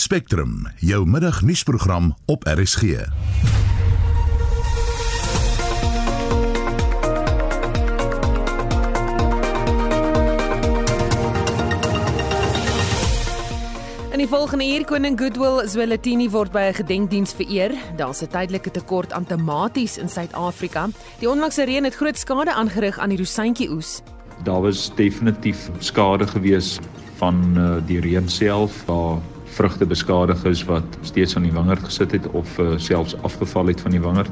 Spectrum, jou middagnuusprogram op RSG. In die volgende uur koning Goodwill Zwelithini word by 'n gedenkdiens vereer. Daar's 'n tydelike tekort aan tomaties in Suid-Afrika. Die onlangse reën het groot skade aangerig aan die rosientjie oes. Daar was definitief skade gewees van uh, die reën self waar vrugte beskadig is wat steeds aan die wingerd gesit het of uh, selfs afgeval het van die wingerd.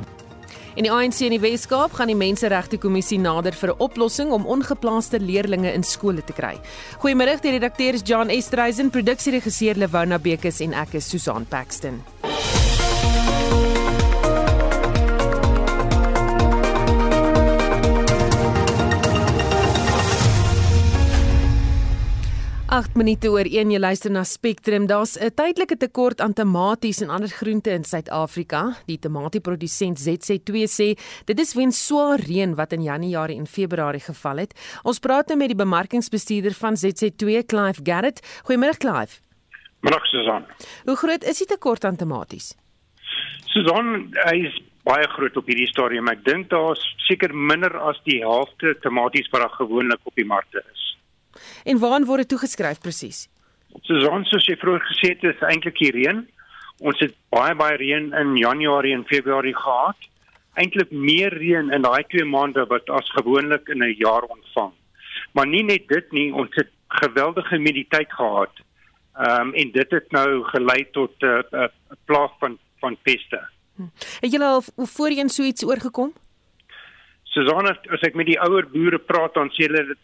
En die ANC in die Wes-Kaap gaan die Menseregte Kommissie nader vir 'n oplossing om ongeplaaste leerders in skole te kry. Goeiemôre, die redakteur is John Estreisen, produksieregisseur Lewona Bekes en ek is Susan Paxton. 8 minute oor 1 jy luister na Spectrum. Daar's 'n tydelike tekort aan tomaties en ander groente in Suid-Afrika. Die tomatieprodusent ZC2 sê dit is weens swaar reën wat in Januarie en Februarie geval het. Ons praat nou met die bemarkingsbestuurder van ZC2, Clive Garrett. Goeiemôre Clive. Middag Susan. Hoe groot is die tekort aan tomaties? Susan, hy is baie groot op hierdie stadium. Ek dink daar's seker minder as die helfte tomaties wat gewoonlik op die markte is. En waaraan word dit toegeskryf presies? Ons soos jy vroeër gesê het, is eintlik die reën. Ons het baie baie reën in Januarie en Februarie gehad. Eintlik meer reën in daai twee maande wat as gewoonlik in 'n jaar ontvang. Maar nie net dit nie, ons het geweldige humiditeit gehad. Ehm um, en dit het nou gelei tot 'n uh, 'n uh, plaag van van peste. Hm. Het julle al voorheen so iets oorgekom? Susanna, as ek met die ouer boere praat, dan sê hulle dit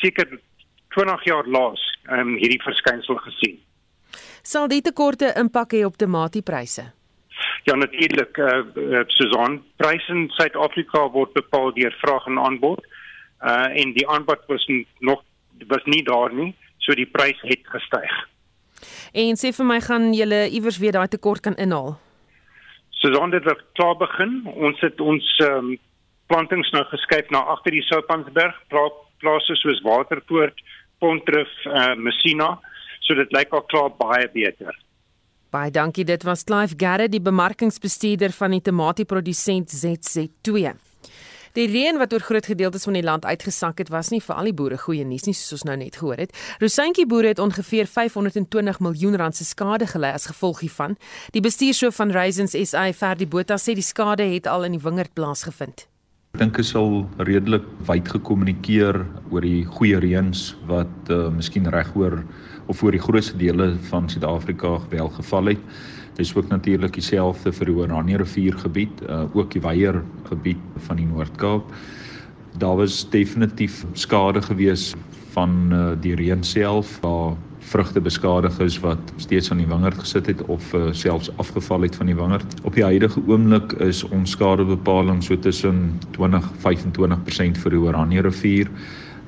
seker 20 jaar laas um, hierdie verskynsel gesien. Sal die tekorte impak hê op tomatiepryse? Ja natuurlik, uh, uh, Susan, pryse in Suid-Afrika word bepaal deur vraag en aanbod. Uh en die aanbod was nog was nie daar nie, so die prys het gestyg. En sê vir my gaan julle iewers weer daai tekort kan inhaal? Susan, dit het klaar begin. Ons het ons um, plantings nou geskuif na agter die Soupansberg, plase soos Waterpoort, Pontref uh, Messina, so dit lyk al klaar baie beter. Baie dankie. Dit was Clive Garrett, die bemarkingsbestuurder van die tomatieprodusent ZZ2. Die reën wat oor groot gedeeltes van die land uitgesak het, was nie vir al die boere goeie nuus nie, soos ons nou net gehoor het. Rosientjie boere het ongeveer 520 miljoen rand se skade gely as gevolg hiervan. Die bestuurshoof van Raisins SA, Ferdi Botha, sê die skade het al in die wingerd plaasgevind. Dink dit sal redelik wyd gekommunikeer oor die goeie reëns wat uh, miskien regoor of oor die grootste dele van Suid-Afrika wel geval het. Dit is ook natuurlik dieselfde vir die Oranje rivier gebied, uh, ook die Weier gebied van die Noord-Kaap. Daar was definitief skade gewees van uh, die reën self waar vrugte beskadig is wat steeds aan die wingerd gesit het of uh, selfs afgeval het van die wingerd. Op die huidige oomblik is ons skadebepaling so tussen 20-25% vir die Oranje rivier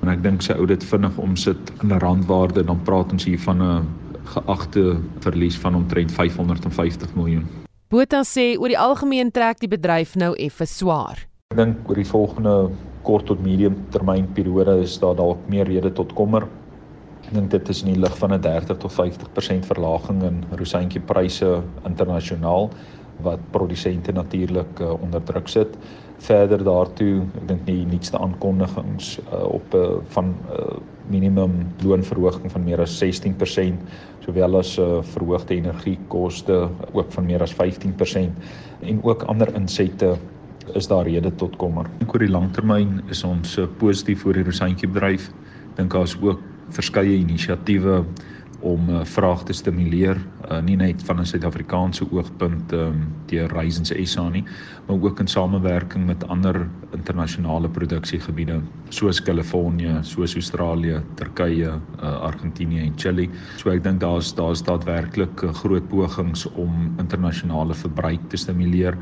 en ek dink sy ou dit vinnig omsit in 'n randwaarde dan praat ons hier van 'n geagte verlies van omtrent 550 miljoen. Botha sê oor die algemeen trek die bedryf nou effe swaar. Ek dink oor die volgende kort tot medium termyn periode is daar dalk meer rede tot kommer Ek dink dit is in die lig van 'n 30 tot 50% verlaging in rosientjiepryse internasionaal wat produsente natuurlik uh, onder druk sit. Verder daartoe, ek dink die nuutste aankondigings uh, op uh, van uh, minimum loonverhoging van meer as 16% sowel as uh, verhoogde energiekoste ook van meer as 15% en ook ander insette is daar rede tot kommer. Oor die langtermyn is ons uh, positief oor die rosientjiebedryf. Dink daar is ook verskeie inisiatiewe om uh, vraag te stimuleer uh, nie net van 'n Suid-Afrikaanse oogpunt um, deur Raisins SA nie maar ook in samewerking met ander internasionale produksiegebiede soos Kalifornië, soos Australië, Turkye, uh, Argentinië en Chili. So ek dink daar's daar's daadwerklik groot pogings om internasionale verbruik te stimuleer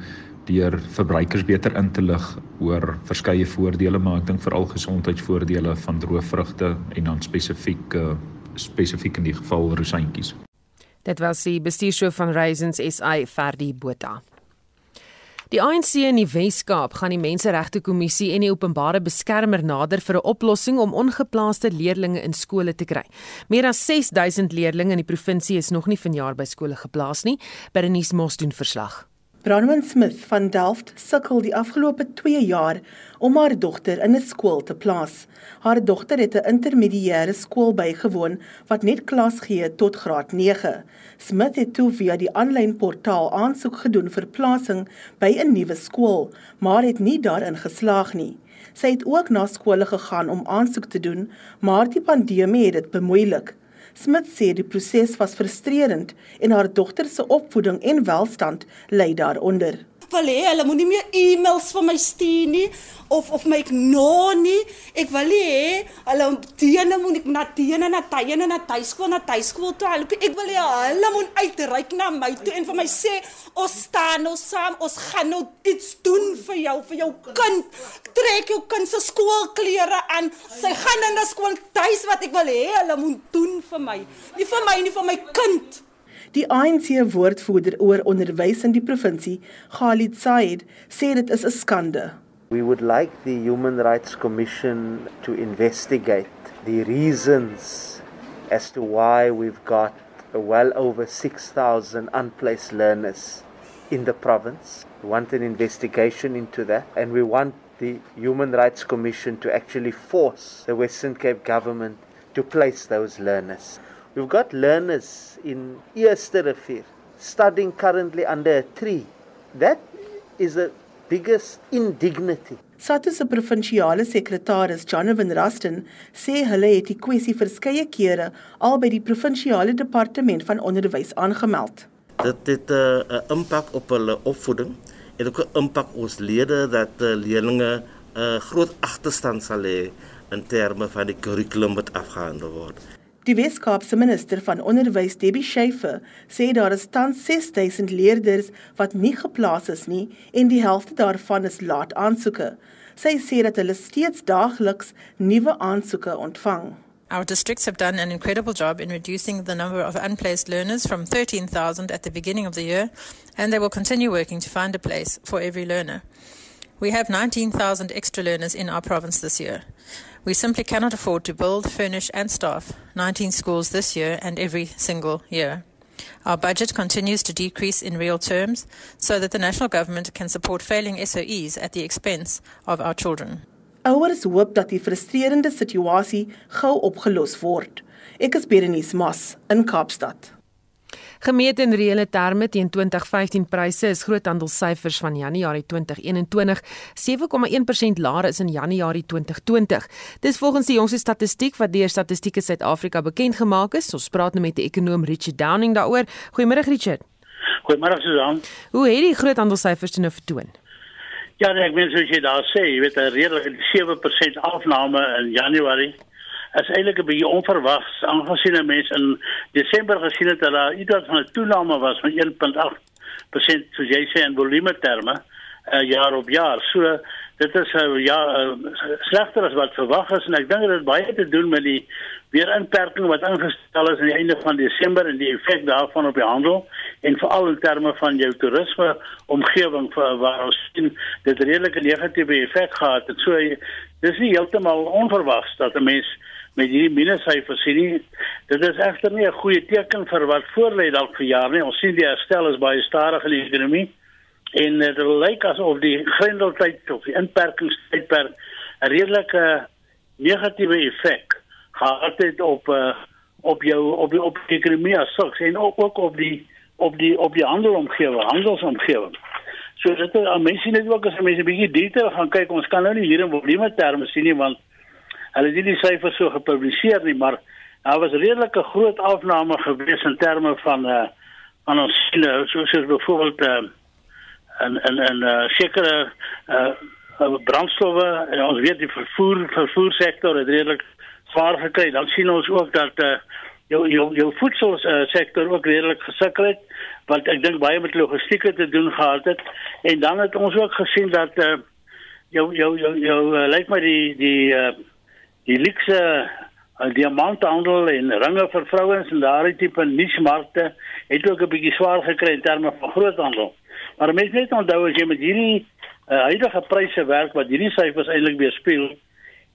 deur verbruikers beter in te lig oor verskeie voordele maar ek dink veral gesondheidsvoordele van droë vrugte en dan spesifiek uh, spesifiek in die geval rosientjies. Dit was die bestuurshoof van Raisins SA Ferdi Botha. Die ANC in die Wes-Kaap gaan die Menseregte Kommissie en die Openbare Beskermer nader vir 'n oplossing om ongeplaaste leerdlinge in skole te kry. Meer as 6000 leerdlinge in die provinsie is nog nie vanjaar by skole geplaas nie. Berenice Mos doen verslag. Bronwyn Smith van Delft sukkel die afgelope 2 jaar om haar dogter in 'n skool te plaas. Haar dogter het 'n intermediêre skool bygewoon wat net klas gee tot graad 9. Smith het toe via die aanlyn portaal aansoek gedoen vir plasing by 'n nuwe skool, maar het nie daarin geslaag nie. Sy het ook na skole gegaan om aansoek te doen, maar die pandemie het dit bemoeilik. Smit sê die proses was frustrerend en haar dogter se opvoeding en welstand lei daaronder wil hê hulle moenie meer e-mails vir my stuur nie of of my ignore nie. Ek wil hê hulle teene moet ek na teene na teene na tuiskool na tuiskool toe. Ek wil hê hulle moet uitreik na my toe en vir my sê ons staan nou saam, ons gaan nou iets doen vir jou, vir jou kind. Trek jou kind se skoolklere aan. Sy gaan in 'n skool tuis wat ek wil hê hulle moet doen vir my. Nie vir my nie, vir my kind. Die ANC woordvoerder oor onderwys in die provinsie, Khalid Said, sê dit is 'n skande. We would like the Human Rights Commission to investigate the reasons as to why we've got well over 6,000 unplaced learners in the province. We want an investigation into that and we want the Human Rights Commission to actually force the Western Cape government to place those learners. We've got learners in Eerste Rivier studying currently under a tree. That is the biggest indignity. SATU se provinsiale sekretaris, Jonathan Ruston, sê hulle het die kwessie verskeie kere al by die provinsiale departement van onderwys aangemeld. Dit het eh, 'n uh, impak op hulle opvoeding en ook 'n impak ons lede dat uh, leerders 'n uh, groot agterstand sal hê in terme van die kurrikulum wat afgehandel word. Die Weskaapse minister van onderwys, Debbie Schiefer, sê daar is tans 6000 leerders wat nie geplaas is nie en die helfte daarvan is laat aansoeke. Sy sê dat hulle steeds daagliks nuwe aansoeke ontvang. Our districts have done an incredible job in reducing the number of unplaced learners from 13,000 at the beginning of the year, and they will continue working to find a place for every learner. We have 19,000 extra learners in our province this year. We simply cannot afford to build, furnish, and staff 19 schools this year and every single year. Our budget continues to decrease in real terms so that the national government can support failing SOEs at the expense of our children. Ouers hoop dat die frustrerende situasie gou opgelos word. Ek is Berenice Mas in Kaapstad. Gemeet in reële terme teen 2015 pryse is groothandelssyfers van Januarie 2021 7,1% laer as in Januarie 2020. Dis volgens die jongste statistiek wat deur Statistiek Suid-Afrika bekend gemaak is. Ons praat nou met die ekonom Richard Downing daaroor. Goeiemôre Richard. Goeiemôre Susan. Hoe het die groothandelssyfers nou vertoon? Ja, nee, ek meen soos jy daar sê, jy weet 'n redelike 7% afname in Januarie is eintlik 'n bietjie onverwags aangesien 'n mens in Desember gesien het dat daar iets van 'n toename was van 1.8% soos jy sê in volume terme uh, jaar op jaar. So dit is uh, ja uh, slegter as wat verwag is en ek dink dit het baie te doen met die weer inperking wat ingestel is aan die einde van Desember en die effek daarvan op die handel en veral in terme van jou toerisme omgewing waar ons sien dit redelike negatiewe effek gehad het. So dis nie heeltemal onverwags dat 'n mens met hierdie minussyfers sien nie. Dit is egter nie 'n goeie teken vir wat voorlê dalk vir jaar nie. Ons sien die herstel is baie stadig in die ekonomie en dit lyk asof die grendeltyd of die inperkingstydperk 'n redelike negatiewe effek gehad het op uh, op jou op die op die ekonomie as sulks en ook, ook op die op die op die handelomgewing, handelsomgewing. So dit is mense net ook as mense 'n bietjie detail gaan kyk, ons kan nou nie hier in volume terme sien nie want Hulle het nie die syfers so gepubliseer nie, maar daar was redelike groot afname gewees in terme van uh van ons sien soos is byvoorbeeld uh en en en uh sekere uh brandstowwe. En ons weet die vervoer vervoersektor het redelik swaar gekry. Dan sien ons ook dat uh jou jou jou voedselsektor ook redelik gesukkel het wat ek dink baie met logistieke te doen gehad het. En dan het ons ook gesien dat uh jou jou jou, jou uh, lyk my die die uh die luxe uh, diamanthandel en ringe vir vrouens en daardie tipe nismarkte het ook 'n bietjie swaar gekry in terme van groothandel. Maar mense net onthou as jy met hierdie uh, huidige pryse werk wat hierdie syfers eintlik weerspieël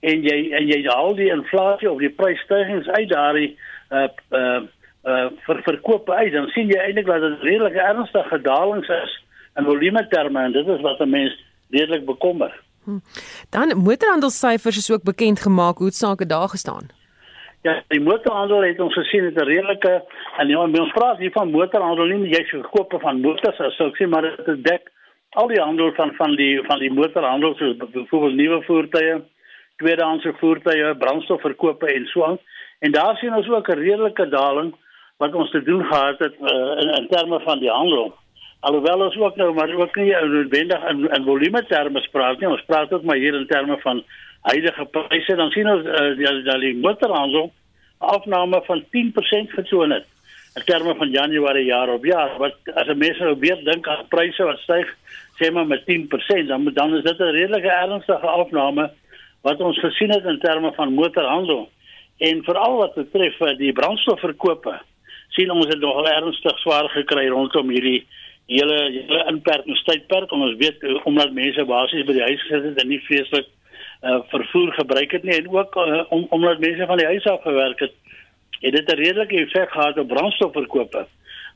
en jy en jy haal die inflasie of die prysstygings uit daardie uh uh uh vir verkope uit dan sien jy eintlik dat dit redelik ernstige dalings is in volume terme en dit is wat 'n mens redelik bekommer. Hm. Dan motorhandelssyfers is ook bekend gemaak hoe sake daar gestaan. Ja, die motorhandel het ons gesien het 'n redelike en ja, ons praat hier van motorhandel nie jy verkoop van motors as ek sê maar dit dek al die handel van van die van die motorhandel soos byvoorbeeld nuwe voertuie, tweedehandse voertuie, brandstofverkope en so aan. En daar sien ons ook 'n redelike daling wat ons te doen gehad het uh, in, in terme van die handel. Alhoewel ons ook nou maar ook nie noodwendig in, in volume terme praat nie, ons praat ook maar hier in terme van huidige pryse, dan sien ons uh, die, die, die motorhandel afname van 10% getoon het in terme van Januarie jaar op jaar. Wat as 'n mens nou weer dink aan pryse wat styg sê maar met 10%, dan dan is dit 'n redelike ernstige afname wat ons gesien het in terme van motorhandel. En veral wat betref eh, die brandstofverkope, sien ons het nogal ernstig swaar gekry rondom hierdie hele hele inperkingstydperk. Ons weet eh, omdat mense basies by die huis gesit het en nie vreeslik uh, vervoer gebruik het nie en ook uh, om, omdat mense van die huis af gewerk het, het dit 'n redelike effek gehad op brandstofverkope.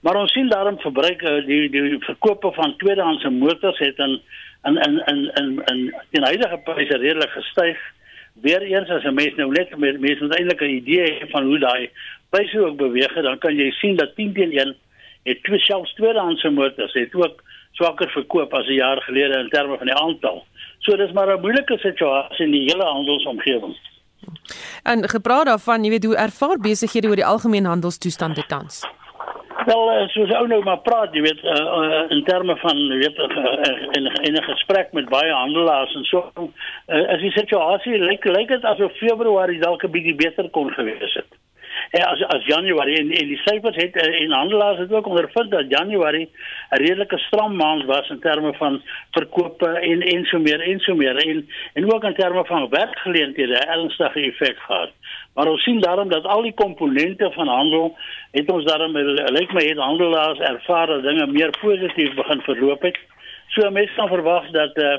Maar ons sien daarom verbruik uh, die die verkope van tweedehandse motors het in in in in in in die huidige pryse redelik gestyg. Weereens as 'n mens nou net met mense eintlik 'n idee van hoe daai pryse ook beweeg dan kan jy sien dat 10 teen 1 het twee selfs tweedehandse motors het ook swakker verkoop as 'n jaar gelede in terme van die aantal. So dis maar 'n moeilike situasie in die hele handelsomgewing. En gepraat daarvan, jy weet hoe ervaar besighede oor die algemene handelstoestande tans? Wel, eh, soos ou nou maar praat, jy weet, uh, uh, in terme van jy weet uh, in in 'n gesprek met baie handelaars en so, uh, as die situasie lyk lyk dit asof Februarie dalk 'n bietjie beter kon gewees het as as Januarie en, en die syfers het eh, en handelaars het ook ondervind dat Januarie 'n redelike stram maand was in terme van verkope en en so meer en so meer en en ook in terme van werkgeleenthede ernstige effek gehad. Maar ons sien daarom dat al die komponente van handel het ons daarom lyk my het handelaars ervaar dat dinge meer positief begin verloop het. So mense kan verwag dat uh,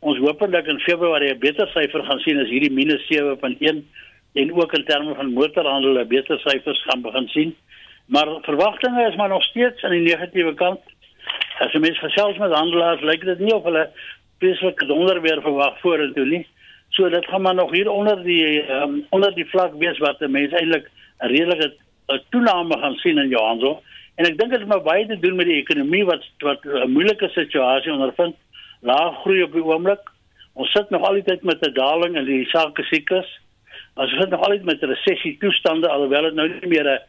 ons hopelik in Februarie 'n beter syfer gaan sien as hierdie minus 7.1 en ook in terme van motorhandel 'n beter syfers gaan begin sien. Maar verwagtinge is maar nog steeds aan die negatiewe kant. As jy mens gesels met handelaars, lyk dit nie of hulle presies donder weer verwag vorentoe nie. So dit gaan maar nog hier onder die um, onder die vlak wees wat mense eintlik 'n redelike toename gaan sien in handel. En ek dink dit het maar baie te doen met die ekonomie wat wat 'n moeilike situasie ondervind. Laag groei op die oomblik. Ons sit nog altyd met 'n daling in die sake siklus. Ons sit nog altyd met resessie toestande alhoewel dit nou nie meer 'n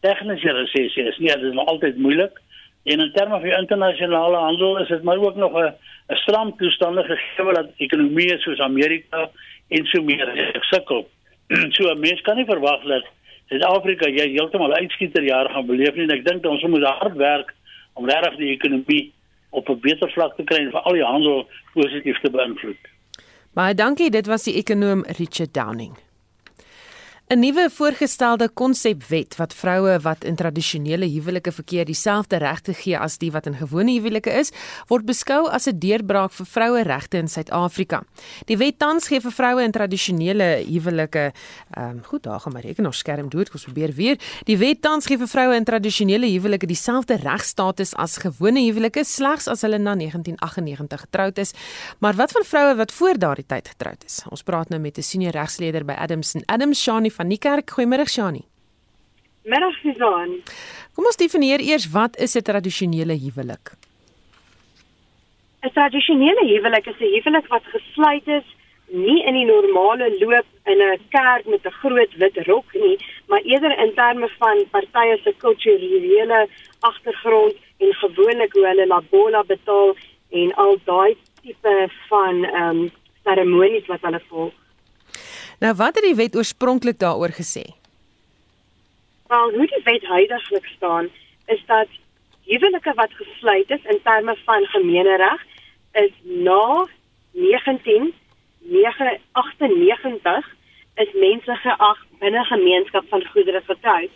tegniese resessie is nie, dit is nog altyd moeilik. En in terme van internasionale handel is dit maar ook nog 'n 'n stram toestande gegee dat ekonomieë soos Amerika en so meer sukkel. so 'n mens kan nie verwag dat Suid-Afrika heeltemal uitskieter jaar gaan beleef nie en ek dink ons moet hard werk om regtig die ekonomie op 'n beter vlak te kry en vir al die handel positief te beïnvloed. Baie dankie, dit was die ekonom Richard Downing. 'n Nuwe voorgestelde konsepwet wat vroue wat in tradisionele huwelike verkeer dieselfde regte gee as die wat in gewone huwelike is, word beskou as 'n deurbraak vir vroue regte in Suid-Afrika. Die wet tans gee vir vroue in tradisionele huwelike, ehm um, goed, daar gaan my rekenaarskerm dood, kom probeer weer. Die wet tans gee vir vroue in tradisionele huwelike dieselfde regstatus as gewone huwelike slegs as hulle na 1998 getroud is. Maar wat van vroue wat voor daardie tyd getroud is? Ons praat nou met 'n senior regsleier by Adams Adams Shani van Niekerk. Goeiemôre Shani. Middag Susan. Kom ons definieer eers wat is 'n tradisionele huwelik? 'n Tradisionele huwelik is 'n huwelik wat gesluit is nie in die normale loop in 'n kerk met 'n groot wit rok nie, maar eerder in terme van partye se kulturele agtergrond en gewoonlik hoe hulle labola betaal en al daai tipe van ehm um, seremonies wat hulle volg. Nou wat het die wet oorspronklik daaroor gesê? Wel, hoe die wet huidigelik staan is dat huwelike wat gesluit is in terme van gemeenereg is na 1998 is mense geag binne gemeenskap van goedere getroud.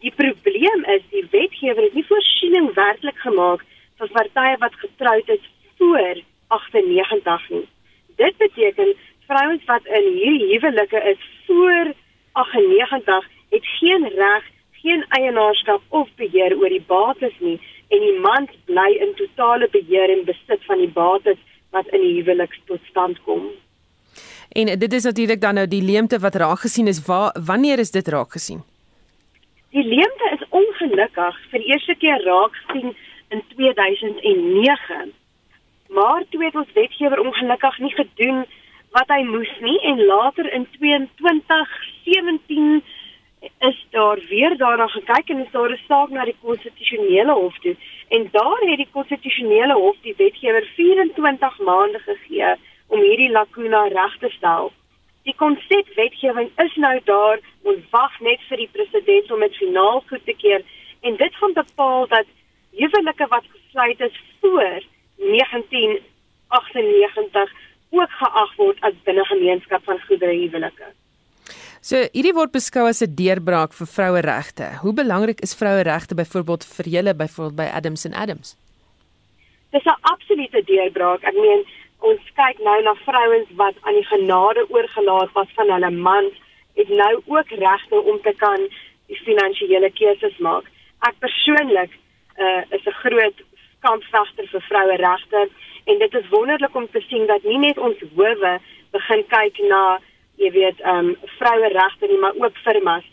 Die probleem is die wetgewer het nie voorsiening werklik gemaak vir partye wat getroud is voor 98 nie. Dit beteken vrouens wat in hierdie huwelike is voor 98 het geen reg, geen eienaarskap of beheer oor die bates nie en die man bly in totale beheer en besit van die bates wat in die huwelik tot stand kom. En dit is natuurlik dan nou die leemte wat raak gesien is. Waar wanneer is dit raak gesien? Die leemte is ongelukkig vir die eerste keer raak gesien in 2009. Maar toe het ons wetgewer ongelukkig nie gedoen wat hy moes nie en later in 2017 is daar weer daarna gekyk en is daar 'n saak na die konstitusionele hof toe. En daar het die konstitusionele hof die wetgewer 24 maande gegee om hierdie lakuna reg te stel. Die konsepwetgewing is nou daar, ons wag net vir die president om dit finaal goed te keer. En dit gaan bepaal dat huwelike wat gesluit is voor 1998 ook geag word as binne gemeenskap van goedere huwelike. So hierdie word beskou as 'n deurbraak vir vroueregte. Hoe belangrik is vroueregte byvoorbeeld vir julle byvoorbeeld by Adams and Adams? Dis 'n absolute deurbraak. Ek meen ons kyk nou na vrouens wat aan die genade oorgelaat was van hulle mans, het nou ook regte om te kan die finansiële keuses maak. Ek persoonlik uh, is 'n groot kampvegter vir vroueregte en dit is wonderlik om te sien dat nie net ons howe begin kyk na jy weet ehm um, vroue regte nie maar ook firmas.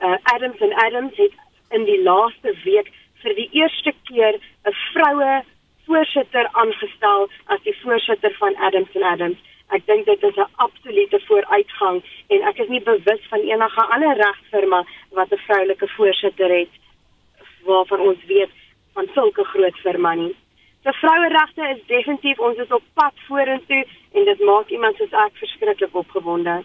Uh, Adams and Adams het in die laaste week vir die eerste keer 'n vroue voorsitter aangestel as die voorsitter van Adams and Adams. Ek dink dit is 'n absolute vooruitgang en ek is nie bewus van enige ander regsfirma wat 'n vroulike voorsitter het waarvan ons weet van sulke groot firma nie. So vroueregte is definitief ons is op pad vorentoe en dit maak iemand soos ek verskriklik opgewonde.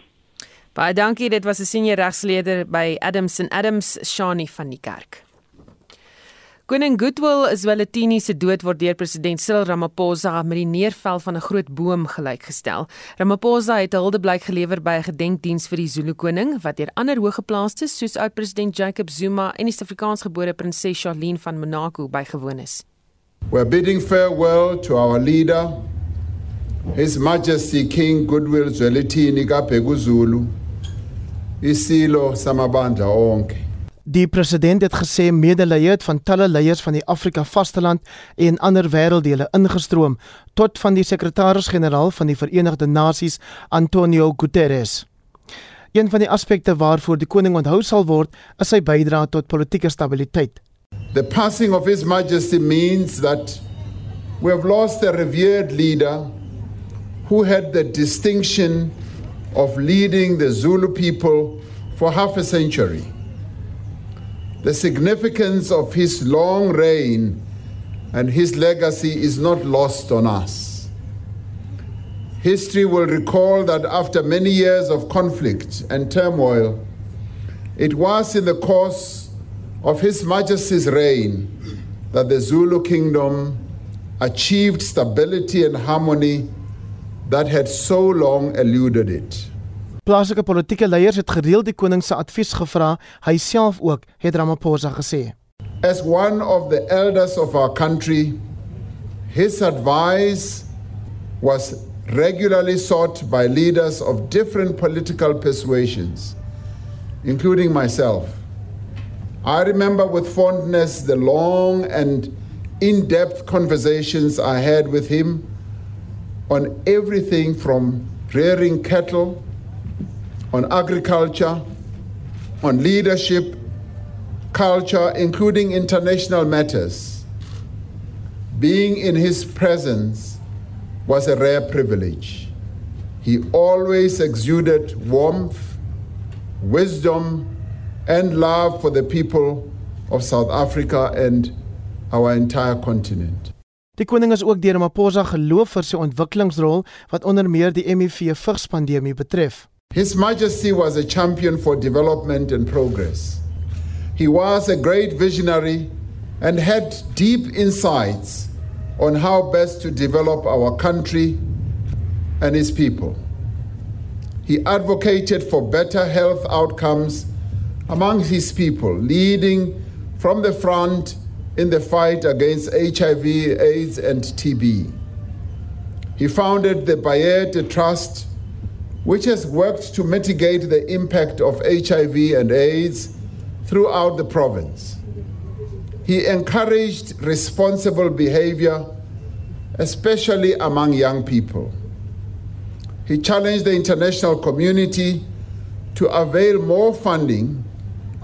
Baie dankie, dit was 'n senior regsleier by Adams and Adams, Shani van die Kerk. Koning Goodwill Zwelithini se dood word deur president Cyril Ramaphosa met die neerval van 'n groot boom gelykgestel. Ramaphosa het 'n huldeblyk gelewer by 'n gedenkdiens vir die Zulu koning wat deur ander hoëgeplaastes soos oud-president Jacob Zuma en die Suid-Afrikaansgebore prinses Charlene van Monaco bygewoon is. We're bidding farewell to our leader, His Majesty King Goodwill Zwelithini kaBhekuzulu, isilo samabandla onke. Die president het gesê medelee het van talle leiers van die Afrika vasteland en ander wêrelddele ingestroom tot van die sekretaris-generaal van die Verenigde Nasies Antonio Guterres. Een van die aspekte waarvoor die koning onthou sal word, is sy bydrae tot politieke stabiliteit. The passing of His Majesty means that we have lost a revered leader who had the distinction of leading the Zulu people for half a century. The significance of his long reign and his legacy is not lost on us. History will recall that after many years of conflict and turmoil, it was in the course of His Majesty's reign that the Zulu kingdom achieved stability and harmony that had so long eluded it. Plaaslike politieke leiers het gereeld die koning se advies gevra, hy self ook, het Ramaphosa gesê. As one of the elders of our country, his advice was regularly sought by leaders of different political persuasions, including myself. I remember with fondness the long and in depth conversations I had with him on everything from rearing cattle on agriculture, on leadership, culture, including international matters. Being in his presence was a rare privilege. He always exuded warmth, wisdom, and love for the people of South Africa and our entire continent. Die koning is ook deur Maposa geloof vir sy ontwikkelingsrol wat onder meer die HIV-vigspandemie betref. His Majesty was a champion for development and progress. He was a great visionary and had deep insights on how best to develop our country and its people. he advocated for better health outcomes among his people, leading from the front in the fight against HIV, AIDS, and TB. He founded the Bayet Trust, which has worked to mitigate the impact of HIV and AIDS throughout the province. He encouraged responsible behavior, especially among young people. He challenged the international community to avail more funding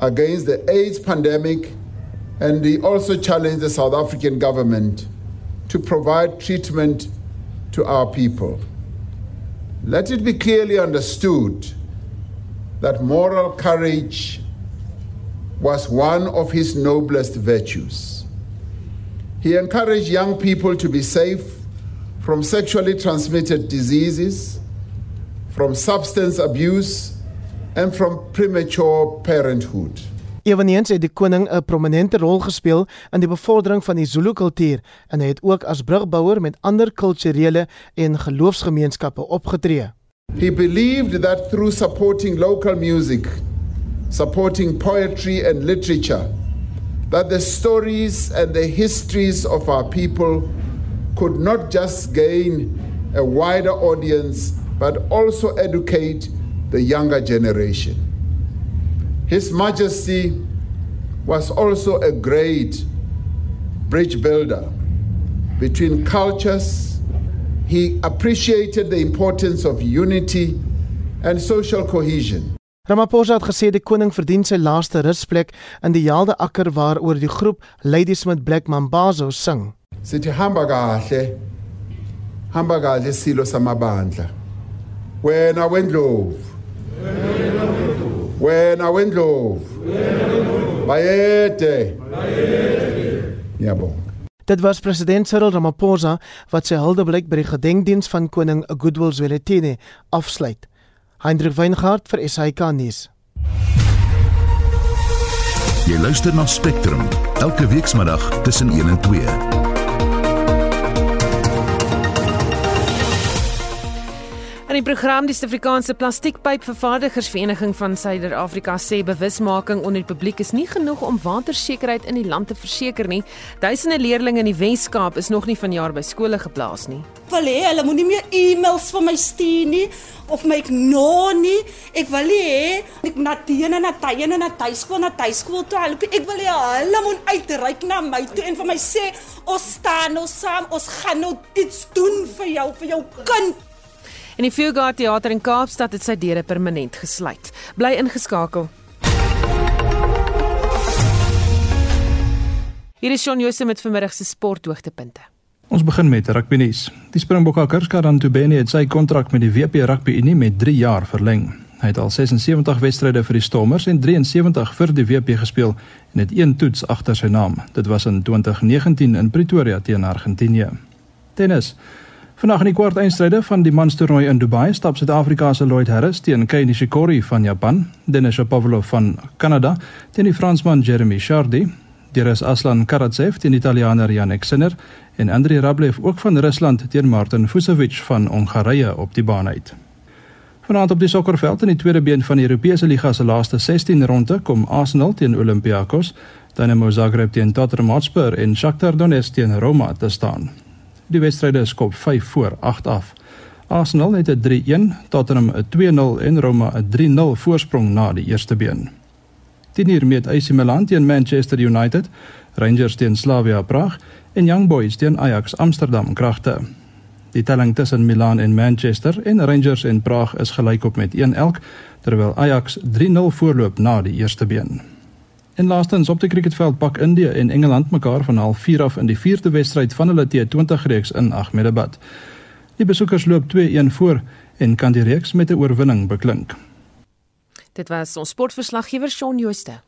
against the AIDS pandemic, and he also challenged the South African government to provide treatment to our people. Let it be clearly understood that moral courage was one of his noblest virtues. He encouraged young people to be safe from sexually transmitted diseases, from substance abuse, and from premature parenthood. Eweneens het die koning 'n prominente rol gespeel in die bevordering van die Zulu kultuur en hy het ook as brugbouer met ander kulturele en geloofsgemeenskappe opgetree. He believed that through supporting local music, supporting poetry and literature, that the stories and the histories of our people could not just gain a wider audience but also educate the younger generation. His Majesty was also a great bridge builder between cultures. He appreciated the importance of unity and social cohesion. Ramaphosa het gesê die koning verdien sy laaste rusplek in die Jaalde akker waaroor die groep Ladysmith Black Mambazo sing. Sithi hamba kahle. Hamba kahle silo samabandla. Wena wendlovu. Wena wendlovu. Bayede. Ngiyabonga. Dit was president Cyril Ramaphosa wat sy huldeblyk by die gedenkdiens van koning Goodwill Zwelithini afsluit. Hendrik Weingart vir SAK nuus. Jy luister na Spectrum elke weekmiddag tussen 1 en 2. Die program die Suid-Afrikaanse Plastiekpypvervaardigersvereniging van Suider-Afrika sê bewusmaking onder die publiek is nie genoeg om watersekerheid in die land te verseker nie. Duisende leerders in die Wes-Kaap is nog nie vanjaar by skole geplaas nie. Wil hê hulle moenie meer e-mails vir my stuur nie of my ignoreer nie. Ek wil hê ek na teene na tye na tuiskool na tuiskool toe help. Ek wil hê hulle moet uitreik na my toe en vir my sê ons staan nou saam, ons gaan nou iets doen vir jou vir jou kind. En die Fugard Theater in Kaapstad het sy deure permanent gesluit. Bly ingeskakel. Hier is Shaun Jose met vanmiddag se sporthoogtepunte. Ons begin met rugby nuus. Die Springbokke Kerskaran Tubeni het sy kontrak met die WP Rugby Unie met 3 jaar verleng. Hy het al 76 wedstryde vir die Stormers en 73 vir die WP gespeel en het een toets agter sy naam. Dit was in 2019 in Pretoria teen Argentinië. Tennis. Vanaand in die kwart eindstryde van die manstoernooi in Dubai stap Suid-Afrika se Lloyd Harris teen Kei Nishikori van Japan, Denis Shapovalov van Kanada teen die Fransman Jeremy Chardy, Deres Aslan Karatsev teen die Italiaaner Jannik Sinner en Andrei Rublev ook van Rusland teen Martin Fucsovics van Hongarye op die baan uit. Vanaand op die sokkerveld in die tweede been van die Europese liga se laaste 16 ronde kom Arsenal teen Olympiakos, Dynamo Zagreb teen Tottenham Hotspur en Shakhtar Donetsk teen Roma te staan. Die wedstryde is kop 5 voor 8 af. Arsenal het 'n 3-1, Tottenham 'n 2-0 en Roma 'n 3-0 voorsprong na die eerste been. Teen hier met AC Milan teen Manchester United, Rangers teen Slavia Praag en Young Boys teen Ajax Amsterdam kragte. Die telling tussen Milan en Manchester en Rangers en Praag is gelyk op met 1 elk, terwyl Ajax 3-0 voorloop na die eerste been. En laastens op die cricketveld pak Indië en Engeland mekaar van half 4 af in die 4de wedstryd van hulle T20 reeks in Ahmedabad. Die besoekers loop 2-1 voor en kan die reeks met 'n oorwinning beklink. Dit was ons sportverslaggewer Shaun Jooste.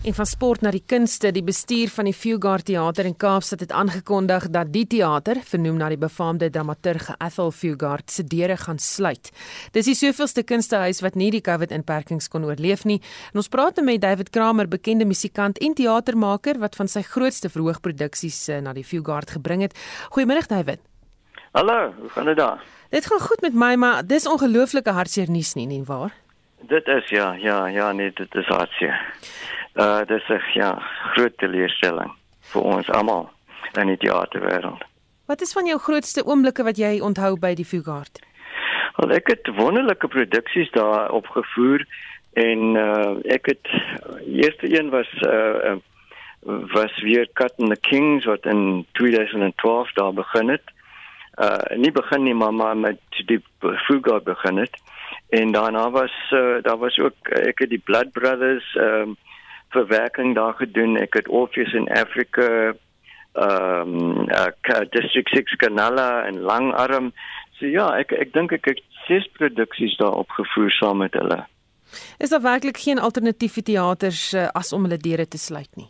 En van sport na die kunste, die bestuur van die Fugard Theater in Kaapstad het aangekondig dat die teater, vernoem na die befaamde dramaturg Ethel Fugard, se deure gaan sluit. Dis die soveelste kunstehuis wat nie die COVID-inperkings kon oorleef nie. En ons praat nou met David Kramer, bekende musikant en teatermaker wat van sy grootste verhoogproduksies eh, na die Fugard gebring het. Goeiemôre David. Hallo, hoe gaan dit daar? Dit gaan goed met my, maar dis ongelooflike hartseer nuus nie, nie waar? Dit is ja, ja, ja, nee, dit is hartseer. Uh dis 'n ja, groot teleurstelling vir ons almal in die teaterwêreld. Wat is van jou grootste oomblikke wat jy onthou by die Fugard? Wel ek het wonderlike produksies daar opgevoer en uh ek het eerste een was uh was weer Cut and the Kings wat in 2012 daar begin het. Uh nie begin nie maar maar met die Fugard begin het. En daarna was uh, daar was ook ek het die Blood Brothers ehm um, verwerking daar gedoen. Ek het Orpheus in Africa ehm um, uh, District 6 Canala en Langarm. So ja, ek ek dink ek het ses produksies daar opgevoer saam met hulle. Is daar werklik geen alternatiewe teaters uh, as om hulle deure te sluit nie?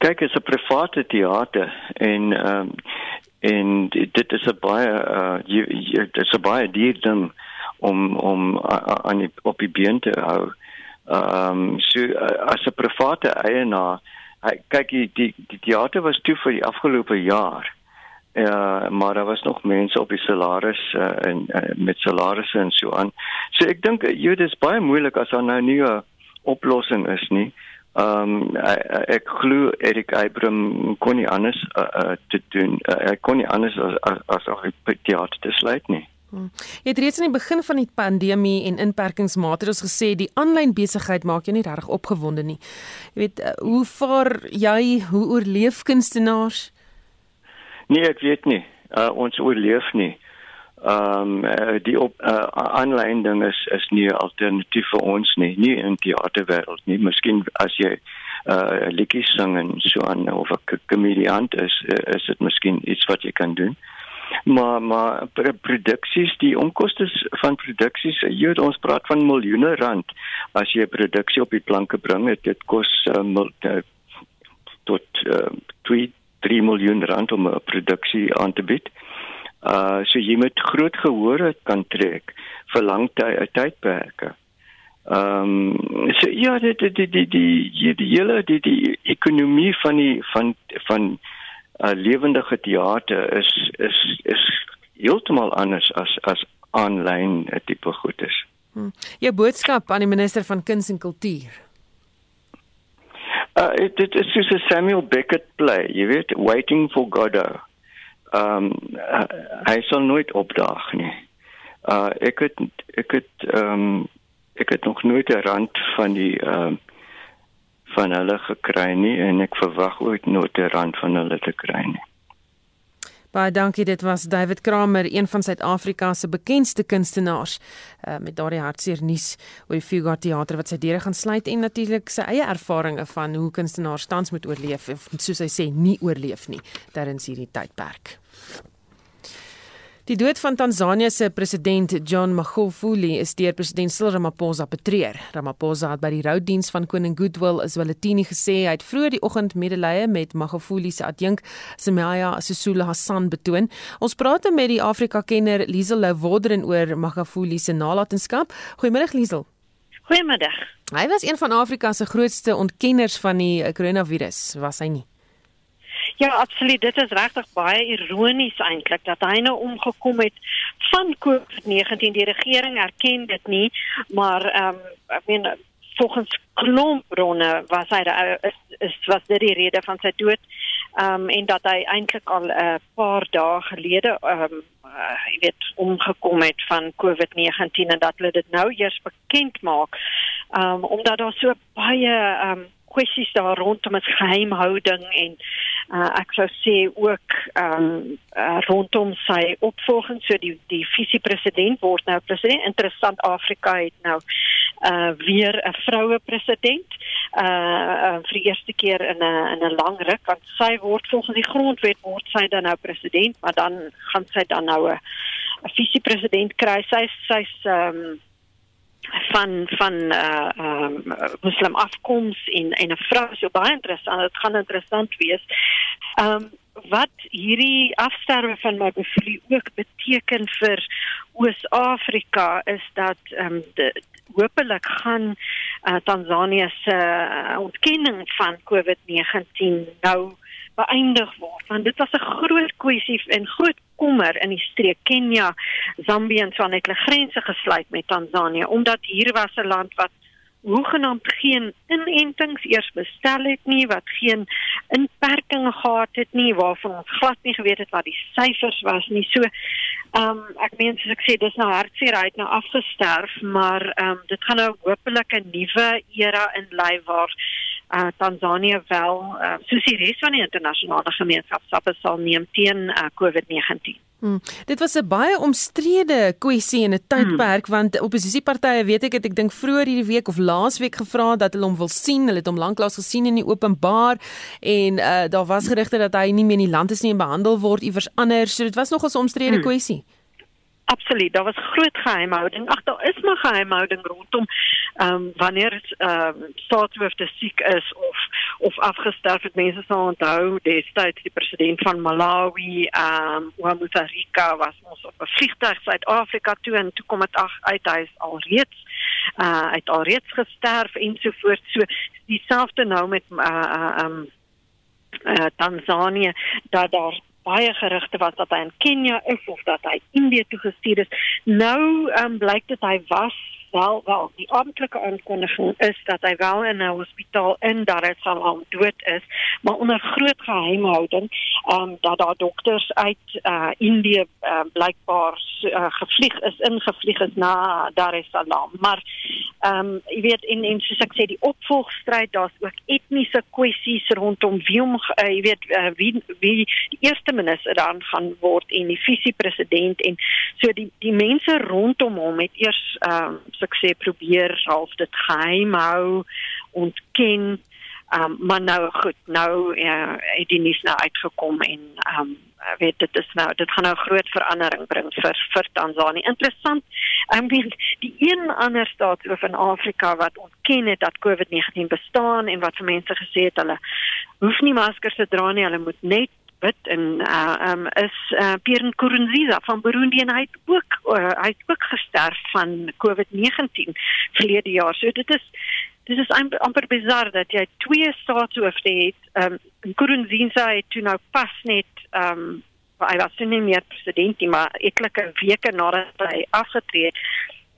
Kyk, dit is 'n private teater en ehm um, en dit is 'n baie uh dit is 'n baie duur ding om om aan die op die been te hou. Ehm um, so uh, as 'n private eienaar, kyk die die die teater was toe vir die afgelope jaar. Ja, uh, maar daar was nog mense op die salaris uh, en uh, met salarisse en so aan. So ek dink jy dis baie moeilik as daar nou nie 'n oplossing is nie. Ehm um, ek glo Erik Abraham kon nie anders uh, uh, te doen. Uh, ek kon nie anders as as as die teater te sluit nie. Hmm. Jy het reeds aan die begin van die pandemie en inperkingsmaatreëls gesê die aanlyn besigheid maak jou nie regtig opgewonde nie. Jy weet uh, hoe vaar jy hoe oorleef kunstenaars? Nee, ek weet nie. Uh, ons oorleef nie. Ehm um, die op uh, aanlyn ding is is nie 'n alternatief vir ons nie, nie in die teaterwêreld nie. Miskien as jy uh liedjies sing en so aan of 'n komediant is, is dit miskien iets wat jy kan doen. Maar maar produksies, die omkoste van produksies, weet ons praat van miljoene rand as jy 'n produksie op die planke bring, dit, dit kos uh, mul, uh, tot uh, 2 3 miljoen rand om 'n produksie aan te bied. Uh so jy moet groot gehoor kan trek vir lang ty tydperke. Ehm um, so ja die die die die die die hele die die ekonomie van die van van uh, lewendige teater is is is heeltemal anders as as aanlyn tipe goedes. Hmm. Jou boodskap aan die minister van kuns en kultuur. Uh dit is soos 'n Samuel Beckett play, jy weet, Waiting for Godot ehm um, uh, hy sal nooit opdaag nie. Uh ek het ek het ehm um, ek het nog nooit 'n rand van die ehm uh, van hulle gekry nie en ek verwag ooit nooit 'n rand van hulle te kry nie. Baie dankie, dit was David Kramer, een van Suid-Afrika se bekendste kunstenaars, uh, met daardie hartseer nuus oor die Fugard Theater wat sy deure gaan sluit en natuurlik sy eie ervarings van hoe kunstenaars tans moet oorleef of soos hy sê nie oorleef nie tydens hierdie tydperk. Die dood van Tansanië se president John Magufuli is deur president Cyril Ramaphosa betreur. Ramaphosa het by die roudiens van koning Goodwill Zwelithini gesê hy het vroeër die oggend medelee met Magufuli se adjunk Semaya Sisulu Hassan betoon. Ons praat met die Afrika-kenner Liesel Louwoderen oor Magufuli se nalatenskap. Goeiemôre Liesel. Goeiemiddag. Hy was een van Afrika se grootste ontkenners van die koronavirus, was hy nie? Ja, absoluut. Dit is regtig baie ironies eintlik dat hy nou omgekom het van COVID-19. Die regering erken dit nie, maar ehm um, ek meen volgens klomp bronne was hy is, is was dit die rede van sy dood. Ehm um, en dat hy eintlik al 'n uh, paar dae gelede ehm um, uh, jy weet omgekom het van COVID-19 en dat hulle dit nou eers bekend maak. Ehm um, omdat daar so baie ehm um, kwessies daar rondom as geheimhouding en uh, ek sou sê ook um, uh, rondom sy opvolging. So die die visiepresident word nou president. Interessant Afrika het nou uh, weer 'n vroue president uh, uh, vir die eerste keer in 'n in 'n lang ruk. Want sy word volgens die grondwet word sy dan nou president. Maar dan gaan sy dan nou 'n visiepresident kry. Sy sy's um, van van uh um Muslim afkoms en en 'n vrou so baie interessant dit gaan interessant wees. Um wat hierdie afsterwe van my bevrou ook beteken vir Oos-Afrika is dat um de hopelik gaan uh, Tanzanië se uh, ontkenning van COVID-19 nou beëindig word want dit was 'n groot kwessie en groot kommer in die streek Kenia, Zambië en so aan het hulle grense gesluit met Tansanië omdat hier was 'n land wat hoegenaamd geen inentings eers bestel het nie wat geen inperkings gehad het nie waarvan ons glad nie geweet het wat die syfers was nie. So ehm um, ek meen soos ek sê dis nou hartseer hy het nou afgesterf maar ehm um, dit gaan nou hopelik 'n nuwe era inlei waar uh, Tanzanië wel uh, soos die res van die internasionale gemeenskap stappe sal neem teen uh, COVID-19 Hmm. Dit was 'n baie omstrede kwessie in 'n tydperk hmm. want oppositiepartye weet ek het ek dink vroeër hierdie week of laasweek gevra dat hulle hom wil sien. Hulle het hom lanklaas gesien in die openbaar en uh, daar was gerugte dat hy nie meer in die land is nie en behandel word iewers anders. So dit was nog 'n omstrede hmm. kwessie. Absoluut, daar was groot geheimhouding. Ag, daar is maar geheimhouding rondom ehm um, wanneer ehm um, staatshoofde siek is of of afgesterf het. Mense sal onthou destyds die president van Malawi, ehm um, Mutharika was ons op 'n vliegtuig Suid-Afrika toe en toe kom dit ag uit hy is alreeds uh uit alreeds gesterf en so voort. So dieselfde nou met uh ehm um, uh, Tanzanië dat daar baie gerugte was dat hy in Kenia is of dat hy Indië toe gestuur is. Nou um, blyk dit hy was wel wel die amptelike aankondiging is dat hy wel in 'n hospitaal in Dar es Salaam dood is, maar onder groot geheimhouding, um, dat daar dokters uit uh Indië uh, blykbaar uh, gevlieg is, ingevlieg is na Dar es Salaam. Maar ehm um, jy weet in in soos ek sê die opvolgstryd, daar's ook etniese kwessies rondom wie om uh, jy weet uh, wie wie die eerste minister dan gaan word en die visiepresident en so die die mense rondom hom het eers ehm um, soos ek sê probeer half dit geheim hou ontken um, maar nou goed nou ja, het die nuus nou uitgekom en um, weet dit is nou dit gaan nou groot verandering bring vir vir Tanzanië. Interessant. I mean die een ander staat oor in Afrika wat ontken het dat COVID-19 bestaan en wat vir mense gesê het hulle hoef nie maskers te dra nie, hulle moet net bid en uh, um, is uh, Pierre Nkurunziza van Burundi en hy het ook uh, hy het ook gesterf van COVID-19 verlede jaar. So dit is dit is amper bizar dat jy twee staatshoofde het. Um, Nkurunziza het toe nou pas net um, hy was nie meer president nie, maar etlike weke nadat hy afgetree het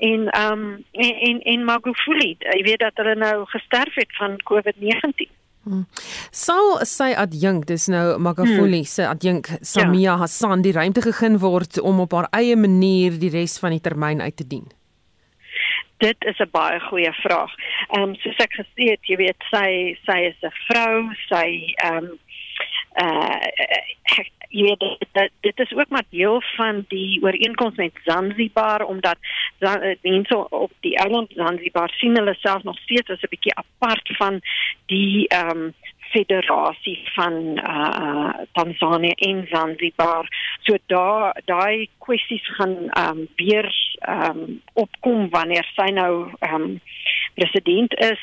en um, en en, en Magufuli, jy weet dat hulle nou gesterf het van COVID-19. Hmm. Sou sy adjunk, dis nou Magafuli hmm. se adjunk Samia ja. Hassan die ruimte gegee word om op haar eie manier die res van die termyn uit te dien. Dit is 'n baie goeie vraag. Ehm um, soos ek gesê het, jy weet sy sy is 'n vrou, sy ehm um, uh jy weet dit dit is ook maar deel van die ooreenkoms met Zanzibar omdat mense op die eiland Zanzibar sien hulle self nog steeds as 'n bietjie apart van die ehm um, federasie van uh Tanzanië en Zanzibar. So daar daai kwessies gaan ehm um, weer ehm um, opkom wanneer sy nou ehm um, president is.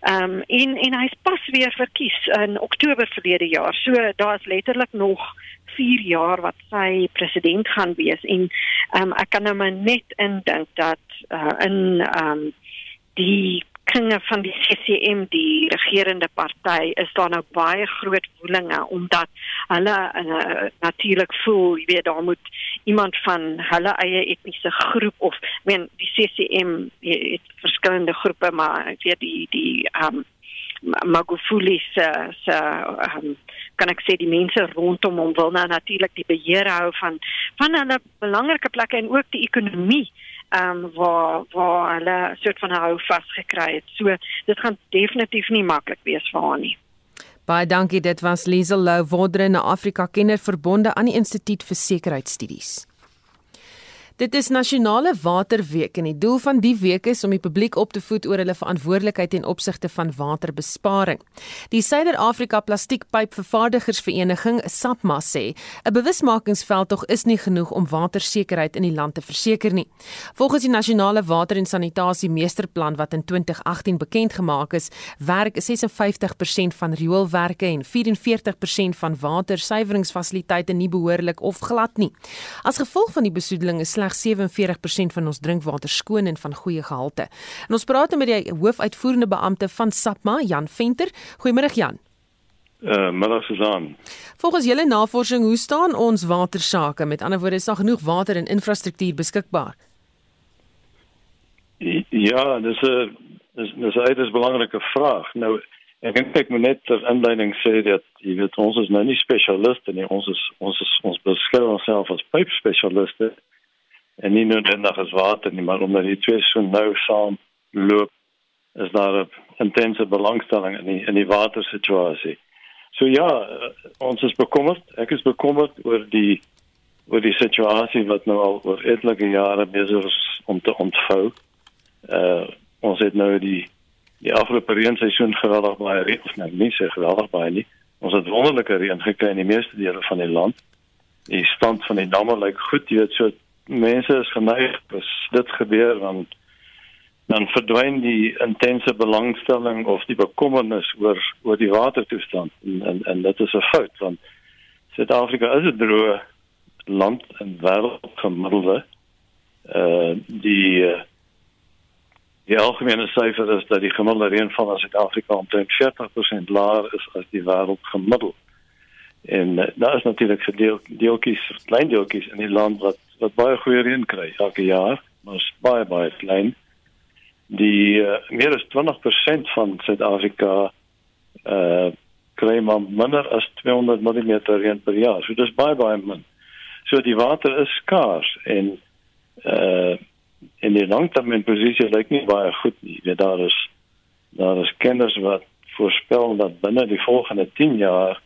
Ehm um, en en hy's pas weer verkies in Oktober verlede jaar. So daar's letterlik nog 4 jaar wat sy president gaan wees en ehm um, ek kan nou maar net indink dat uh, in ehm um, die kringe van die CCM die regerende party is daar nou baie groot woelinge omdat hulle uh, natuurlik voel jy weet daar moet iemand van hulle eie etniese groep of ek meen die CCM het verskillende groepe maar ek weet die die um, Magufuli se se um, kan ek sê die mense rondom hom wil nou natuurlik die beheer hou van van hulle belangrike plekke en ook die ekonomie ehm um, waar waar hulle soort van hou vasgekry het. So dit gaan definitief nie maklik wees vir haar nie. Baie dankie. Dit was Liesel Lou Wodre na Afrika Kenner verbonde aan die Instituut vir Sekuriteitsstudies. Dit is nasionale waterweek en die doel van die week is om die publiek op te voed oor hulle verantwoordelikheid ten opsigte van waterbesparing. Die Suider-Afrika Plastiekpypvervaardigersvereniging, SAPMA sê, 'n bewusmakingsveld tog is nie genoeg om watersekerheid in die land te verseker nie. Volgens die nasionale water en sanitasie meesterplan wat in 2018 bekend gemaak is, werk 56% van rioolwerke en 44% van watersuiweringsfasiliteite nie behoorlik of glad nie. As gevolg van die besoedeling is slegs 47% van ons drinkwater skoon en van goeie gehalte. En ons praat met die hoofuitvoerende beampte van SAPMA, Jan Venter. Goeiemôre Jan. Uh middag Susan. Volgens julle navorsing, hoe staan ons watersake? Met ander woorde, is daar genoeg water en infrastruktuur beskikbaar? Ja, dis 'n dis dis 'n uiters belangrike vraag. Nou ek dink ek moet net ter inleiding sê dat jy weet ons is nou nie spesialiste nie. Ons is ons is ons beskou onsself as pypspesialiste en nie noodwendig as water nie, maar omdat die twee so nou saam loop, is daar 'n intense belangstelling in die in die watersituasie. So ja, ons is bekommerd. Ek is bekommerd oor die oor die situasie wat nou al oor etlike jare besig is om te ontvou. Uh ons het nou die die afgelope reenseisoen geweldig baie reën, of nou nie so geweldig baie nie. Ons het wonderlike reën gekry in die meeste dele van die land. Die stand van die damme lyk goed, jy weet, so mense is geneig as dit gebeur dan dan verdwyn die intense belangstelling of die bekommernis oor oor die watertoestand. En en, en dit is 'n fout want Suid-Afrika is 'n droë land en wêreldgemiddelde. Eh uh, die die algemene syfer is dat die gemiddelde reënval in Suid-Afrika omtrent 40% laer is as die wêreldgemiddelde. En uh, daar is natuurlik gedeel deeltjies klein deeltjies in die land wat wat baie goeie reën kry elke jaar maar baie baie klein die uh, meer as 20% van Suid-Afrika uh kry maar minder as 200 mm reën per jaar. So dis baie baie min. So die water is skaars en uh in die langtermynposisie lyk nie baie goed nie. Weet daar is daar is kenners wat voorspel dat binne die volgende 10 jaar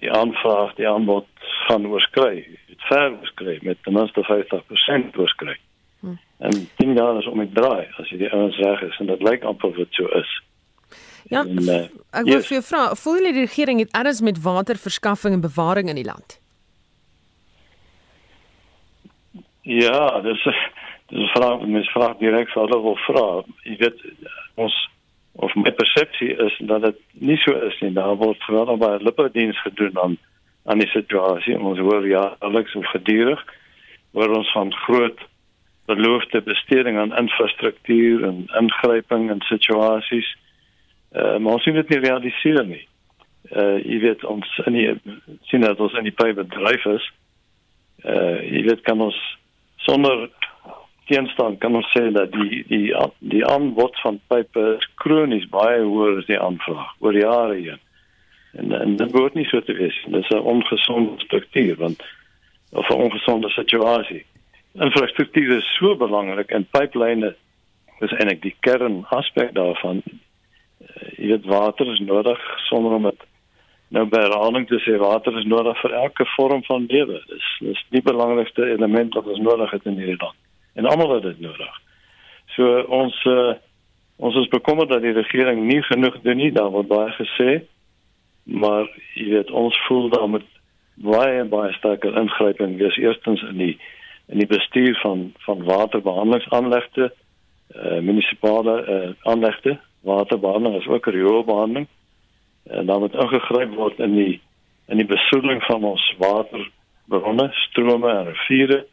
die aanvraag die aanbod gaan oorskry. Dit ver oorskry met ten minste 50% oorskry. Hm. En 10 jaar is om te draai as jy die ouens reg is en dit lyk amper wat so is. Ja. En, uh, ek wil yes. vir jou vra, voel jy die regering het alles met waterverskaffing en bewaring in die land? Ja, dis dis 'n vraag, mens vra direk vir hulle wil vra. Jy weet ons of my persepsie is dat dit nie so is nie. Daar word geweldig baie lippediens gedoen aan aan die situasie. Ons hoor ja, alles so gedurig word ons van groot beloofde besteding aan infrastruktuur en ingryping in situasies. Uh, maar ons sien dit nie realiseer nie. Uh jy weet ons in die sien dat ons in die pype bedryf is. Uh jy weet kan ons sonder teenstand kan ons sê dat die die die aanbod van pype kronies baie hoër as die aanvraag oor jare heen. En en dit word nie so te wees. Dit is 'n ongesonde struktuur want of 'n ongesonde situasie infrastruktuur is so belangrik en pyplyne is eintlik die kern aspek daarvan. Uh, jy weet water is nodig sonder om dit nou by herhaling te sê water is nodig vir elke vorm van lewe. Dis dis die belangrikste element wat ons nodig het in hierdie land. En almal het dit nodig. So ons uh, ons is bekommerd dat die regering nie genoeg doen nie, daar word baie gesê. Maar jy weet ons voel daar moet baie baie sterker ingryping wees eerstens in die in die bestuur van van waterbehandelingsaanlegte eh uh, munisipale eh uh, aanlegte. Waterbehandeling is ook rioolbehandeling. En dan moet ingegryp word in die in die besoedeling van ons waterbronne strome en riviere.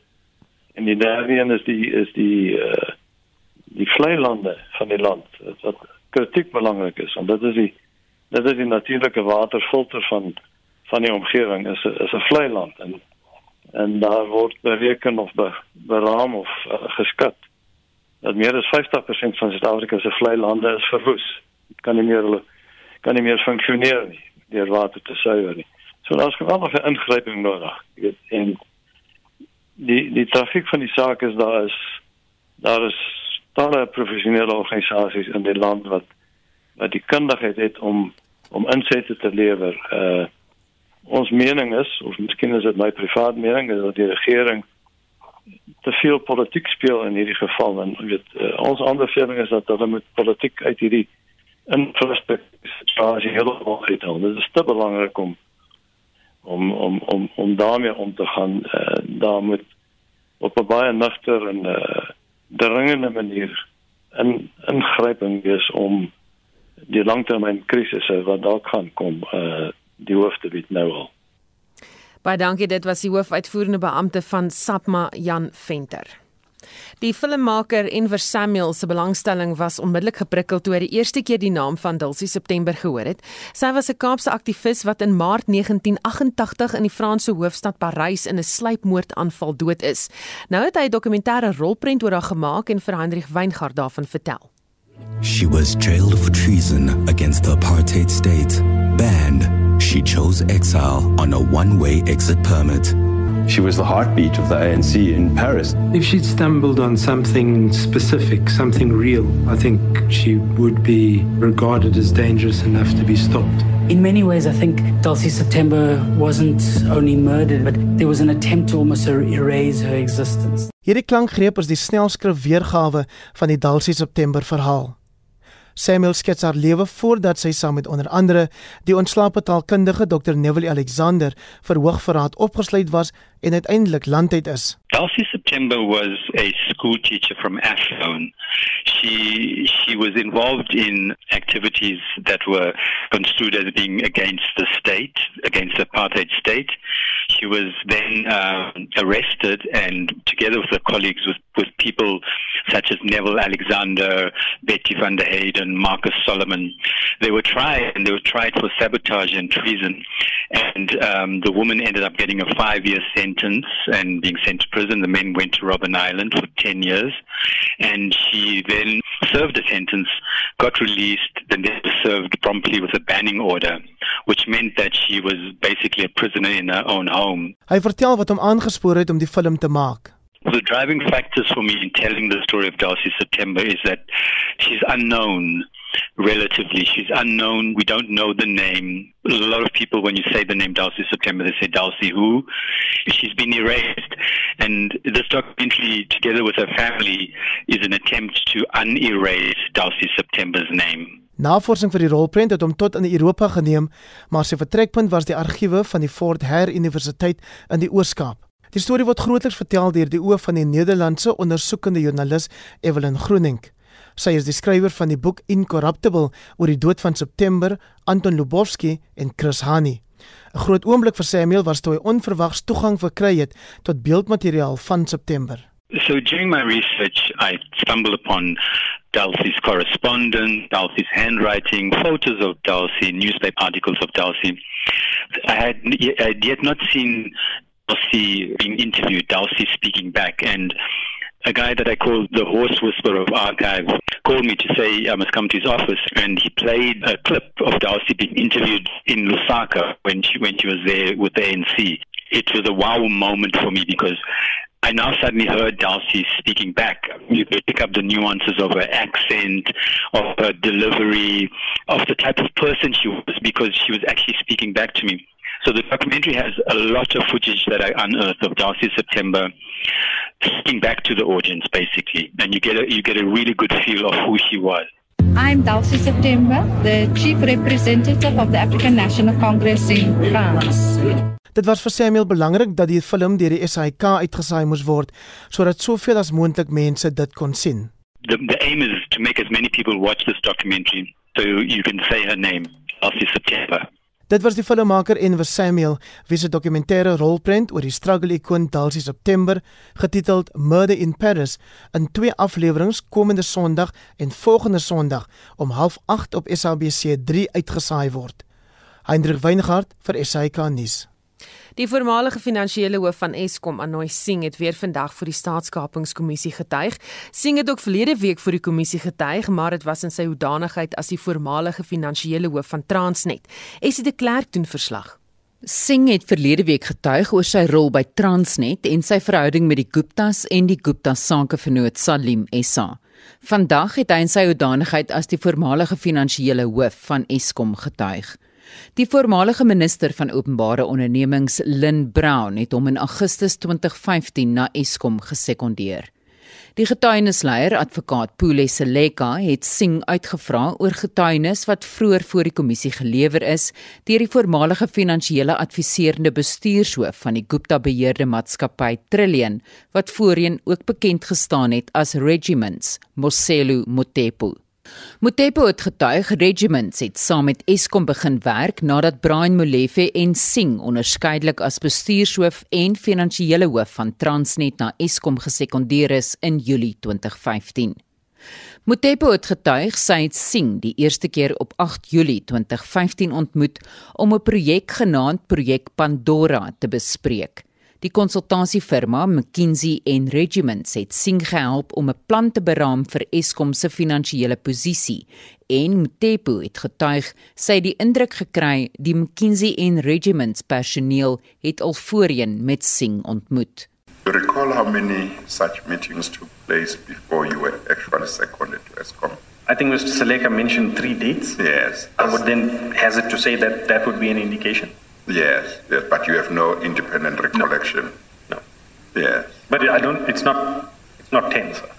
En die derde een is die is die eh uh, die vlei lande van die land wat kritiek belangrik is want dit is die dit is die natuurlike waterfilter van van die omgewing is is 'n vlei land en en daar word bereken of be, beraam of uh, geskat dat meer as 50% van Suid-Afrika se vlei lande is verwoes. Dit kan nie meer hulle kan nie meer funksioneer nie deur water te suiwer nie. So daar's geweldige ingryping nodig. Jy weet en die die trafiek van die saak is daar is daar is talle professionele organisasies in die land wat wat die kundigheid het om om insette te lewer. Uh ons mening is of miskien is dit my privaat mening dat die regering te veel politiek speel in hierdie geval. En weet uh, ons ander mening is dat hulle met politiek uit hierdie infrastruktuur heeltemal uithaal. Dit is te belangrik om om om om om daarmee om te gaan. Uh, daar moet op 'n baie nugter en uh, dringende manier in ingryping wees om die langtermyn krisisse wat dalk gaan kom uh die hoofde weet nou al. Baie dankie, dit was die hoofuitvoerende beampte van SAPMA Jan Venter. Die filmmaker Enver Samuel se belangstelling was onmiddellik geprikkel toe hy die eerste keer die naam van Dulcie September gehoor het. Sy was 'n Kaapse aktivis wat in Maart 1988 in die Franse hoofstad Parys in 'n sluipmoordaanval dood is. Nou het hy 'n dokumentêre rolprent oor haar gemaak en vir Hendrik Weingart daarvan vertel. She was jailed for treason against the apartheid state. Banned, she chose exile on a one-way exit permit. She was the heartbeat of the ANC in Paris. If she'd stumbled on something specific, something real, I think she would be regarded as dangerous enough to be stopped. In many ways, I think Dulcie September wasn't only murdered, but there was an attempt to almost erase her existence. Hierdie klankgreep is die snelskrif weergawe van die Dulcie September verhaal. Samuel skets haar lewe voordat sy saam met onder andere die ontslape taalkundige Dr Neville Alexander vir hoogverraad opgesluit was en uiteindelik landheid is. September was a school teacher from Athlone. She she was involved in activities that were construed as being against the state, against the apartheid state. She was then uh, arrested and together with her colleagues with, with people such as Neville Alexander, Betty van der Heyden, Marcus Solomon. They were tried and they were tried for sabotage and treason. And um, the woman ended up getting a five year sentence and being sent to prison. The men went to Robben Island for 10 years. And she then served a sentence, got released, then served promptly with a banning order, which meant that she was basically a prisoner in her own home. Hy vertel wat hom aangespoor het om die film te maak. The driving factors for me in telling the story of Dulcie September is that she's unknown relatively. She's unknown. We don't know the name. A lot of people, when you say the name Dulcie September, they say Dulcie who? She's been erased. And this documentary, together with her family, is an attempt to unerase Dulcie September's name. Navorsing vir die rolprent het hom tot in Europa geneem, maar sy vertrekpunt was die argiewe van die Fort Hare Universiteit in die Oos-Kaap. Die storie word grootliks vertel deur die oë van die Nederlandse ondersoekende joernalis Evelyn Groening. Sy is die skrywer van die boek Incorruptible oor die dood van September, Anton Lubowski en Chris Hani. 'n Groot oomblik vir Samuel was toe hy onverwags toegang verkry het tot beeldmateriaal van September. So during my research, I stumbled upon Dulcie's correspondence, Dulcie's handwriting, photos of Dulcie, newspaper articles of Dulcie. I had, I had yet not seen Dulcie being interviewed, Dulcie speaking back, and a guy that I call the horse whisperer of archives called me to say I must come to his office, and he played a clip of Darcy being interviewed in Lusaka when she when she was there with the ANC. It was a wow moment for me because I now suddenly heard Darcy speaking back. You could pick up the nuances of her accent, of her delivery, of the type of person she was because she was actually speaking back to me. So the documentary has a lot of footage that I unearthed of Darcy September speaking back to the audience basically and you get a you get a really good feel of who she was. I'm Dulcie September, the chief representative of the African National Congress in France. Dit was vir Samuel belangrik dat die film deur die SAK uitgesaai moes word sodat soveel as moontlik mense dit kon sien. The, the aim is to make as many people watch this documentary so you can say her name, Dulcie September. Dit was die filmmaker Enver Samuel wie se dokumentêre rolprent oor die struggle ikoon Dulcie September getiteld Murder in Paris in twee afleweringe komende Sondag en volgende Sondag om 08:30 op SABC 3 uitgesaai word. Hendrik Weingart vir SAK nuus. Die voormalige finansiële hoof van Eskom, Anoy Singh, het weer vandag vir die staatskapingskommissie getuig. Singh het ook verlede week vir die kommissie getuig, maar dit was in sy hoedanigheid as die voormalige finansiële hoof van Transnet. Esie de Klerk doen verslag. Singh het verlede week getuig oor sy rol by Transnet en sy verhouding met die Guptas en die Gupta sakevernoot Salim Essa. Vandag het hy in sy hoedanigheid as die voormalige finansiële hoof van Eskom getuig. Die voormalige minister van openbare ondernemings, Lynn Brown, het hom in Augustus 2015 na Eskom gesekondeer. Die getuienisleier, advokaat Pule Seleka, het Singh uitgevra oor getuienis wat vroeër voor die kommissie gelewer is deur die voormalige finansiële adviserende bestuurshoof van die Gupta beheerde maatskappy Trillion, wat voorheen ook bekend gestaan het as Regiments, Moselu Motepo. Motepo het getuig regiments het saam met Eskom begin werk nadat Brian Molefe en Singh onderskeidelik as bestuurshoof en finansiële hoof van Transnet na Eskom gesekondeer is in Julie 2015. Motepo het getuig sy het Singh die eerste keer op 8 Julie 2015 ontmoet om 'n projek genaamd Projek Pandora te bespreek. Die konsultasiefirma McKinsey en Regiments het sien gehelp om 'n plan te beraam vir Eskom se finansiële posisie en Mtepo het getuig sy die indruk gekry die McKinsey en Regiments personeel het al voorheen met Singh ontmoet. You recall how many such meetings took place before you were actually seconded to Eskom? I think Mr. Seleka mentioned three dates. Yes. I would then hazard to say that that would be an indication. Yes, yes, but you have no independent recollection. No. Yes. But I don't. It's not. It's not ten, sir.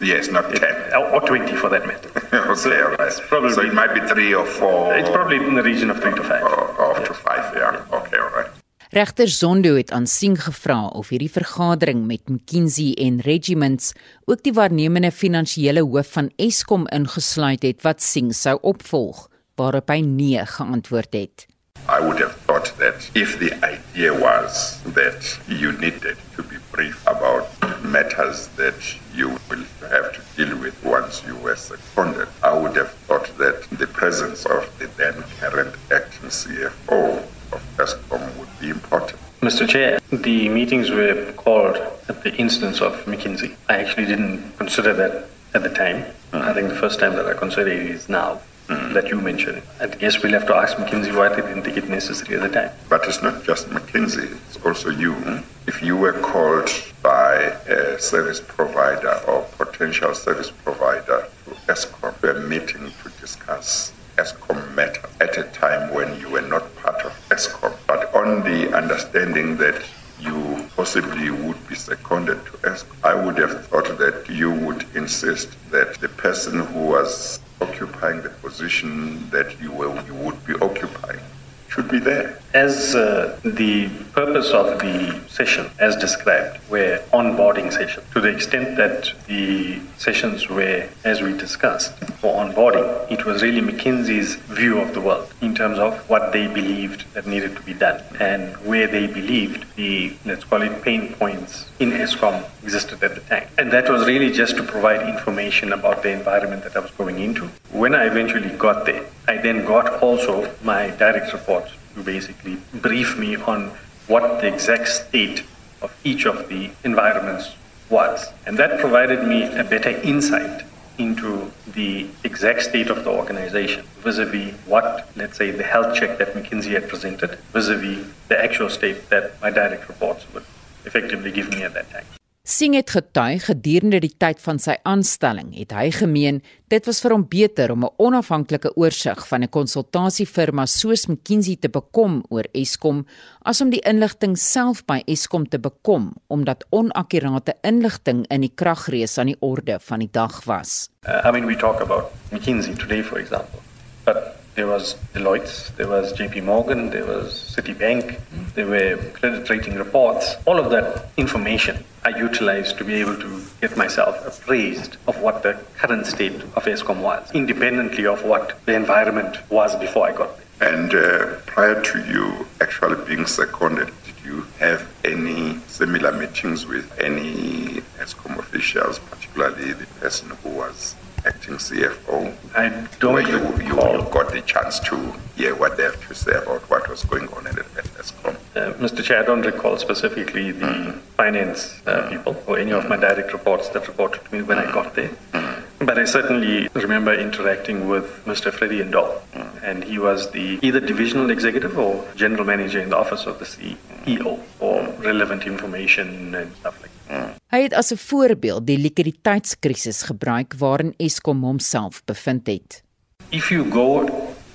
Yes, not It- ten. or twenty for that matter. okay, all right. probably- so it might be three or four. It's probably in the region of three to five. Or, or to five, yeah. Okay, all right. Regter Zondo het aan Singh gevra of hierdie vergadering met McKinsey en Regiments ook die waarnemende finansiële hoof van Eskom ingesluit het wat Singh sou opvolg, waarop hy nee geantwoord het. I would have thought that if the idea was that you needed to be brief about matters that you will have to deal with once you were seconded, I would have thought that the presence of the then current acting CFO of ESCOM would be important. Mr. Chair, the meetings were called at the instance of McKinsey. I actually didn't consider that at the time. I mm-hmm. think the first time that I consider it is now Mm, that you mentioned. I guess we'll have to ask McKinsey why they didn't take it necessary at the time. But it's not just McKinsey, it's also you. Hmm? If you were called by a service provider or potential service provider to ESCOM to a meeting to discuss ESCOM matter at a time when you were not part of ESCOM, but on the understanding that you possibly would be seconded to ESCOM, I would have thought that you would insist that the person who was occupying the position that you, were, you would be occupying should be there. As uh, the purpose of the session, as described, were onboarding sessions. To the extent that the sessions were, as we discussed, for onboarding, it was really McKinsey's view of the world in terms of what they believed that needed to be done and where they believed the, let's call it, pain points in ESCOM existed at the time. And that was really just to provide information about the environment that I was going into. When I eventually got there, I then got also my direct reports to basically brief me on what the exact state of each of the environments was. And that provided me a better insight into the exact state of the organization vis-a-vis what, let's say, the health check that McKinsey had presented vis-a-vis the actual state that my direct reports would effectively give me at that time. Singh het getuig gedurende die tyd van sy aanstelling het hy gemeen dit was vir hom beter om 'n onafhanklike oorsig van 'n konsultasiefirma soos McKinsey te bekom oor Eskom as om die inligting self by Eskom te bekom omdat onakkurate inligting in die kragrees aan die orde van die dag was. Uh, I mean, we talk about McKinsey today, for example, there was Deloitte, there was JP Morgan, there was Citibank, there were credit rating reports. All of that information I utilized to be able to get myself appraised of what the current state of ESCOM was, independently of what the environment was before I got there. And uh, prior to you actually being seconded, did you have any similar meetings with any ESCOM officials, particularly the person who was acting CFO? I don't Where you, you, you got the chance to hear what they have to say about what was going on at, at ESCOM. Uh, Mr. Chair, I don't recall specifically the finance uh, people or any of my direct reports that reported to me when I got there. But I certainly remember interacting with Mr. Freddie Indol, and he was the either divisional executive or general manager in the office of the CEO for relevant information and stuff like that. Hy het as 'n voorbeeld die likwiditeitskrisis gebruik waarin Eskom homself bevind het. If you go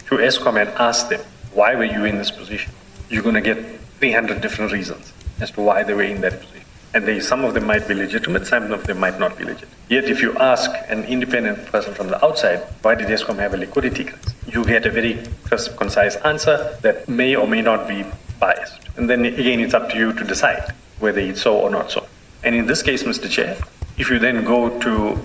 to ESCOM and ask them, why were you in this position? You're going to get 300 different reasons as to why they were in that position. And they, some of them might be legitimate, some of them might not be legitimate. Yet, if you ask an independent person from the outside, why did ESCOM have a liquidity crisis? You get a very crisp, concise answer that may or may not be biased. And then again, it's up to you to decide whether it's so or not so. And in this case, Mr. Chair, if you then go to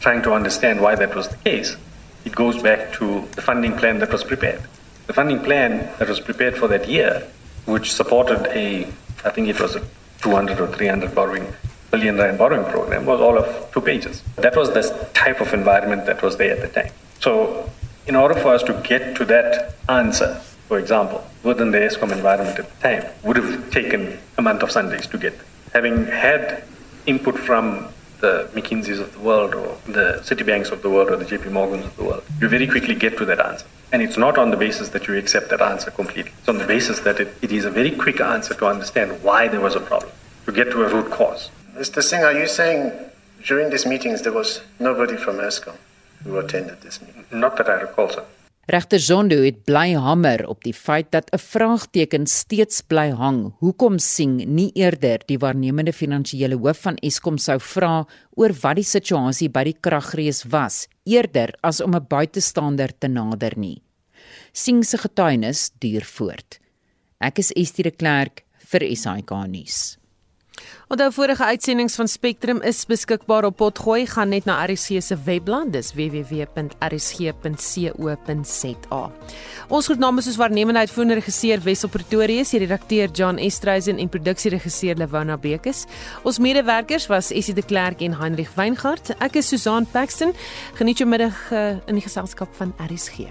trying to understand why that was the case, it goes back to the funding plan that was prepared. The funding plan that was prepared for that year, which supported a, I think it was a 200 or 300 borrowing billion rand borrowing program, was all of two pages. That was the type of environment that was there at the time. So, in order for us to get to that answer, for example, within the ESCOM environment at the time, would have taken a month of Sundays to get. Having had input from the McKinseys of the world or the Citibanks of the world or the JP Morgans of the world, you very quickly get to that answer. And it's not on the basis that you accept that answer completely. It's on the basis that it, it is a very quick answer to understand why there was a problem, to get to a root cause. Mr. Singh, are you saying during these meetings there was nobody from ESCOM who attended this meeting? Not that I recall, sir. Regter Zondo het bly hamer op die feit dat 'n vraagteken steeds bly hang. Hoekom sien nie eerder die waarnemende finansiële hoof van Eskom sou vra oor wat die situasie by die kragrees was, eerder as om 'n buitestander te nader nie. Sien se getuienis duur voort. Ek is Estie de Klerk vir SAK nuus. Onthou vorige uitsendings van Spectrum is beskikbaar op Potgooi gaan net na RSG se webblad dis www.rsg.co.za. Ons groet namens ons waarnemende uitvoerende regisseur Wessel Pretorius, die redakteur John Estreisen en produksieregisseur Lewona Bekes. Ons medewerkers was Essie de Klerk en Heinrich Weingart. Ek is Susan Paxton. Geniet jou middag uh, in die geselskap van RSG.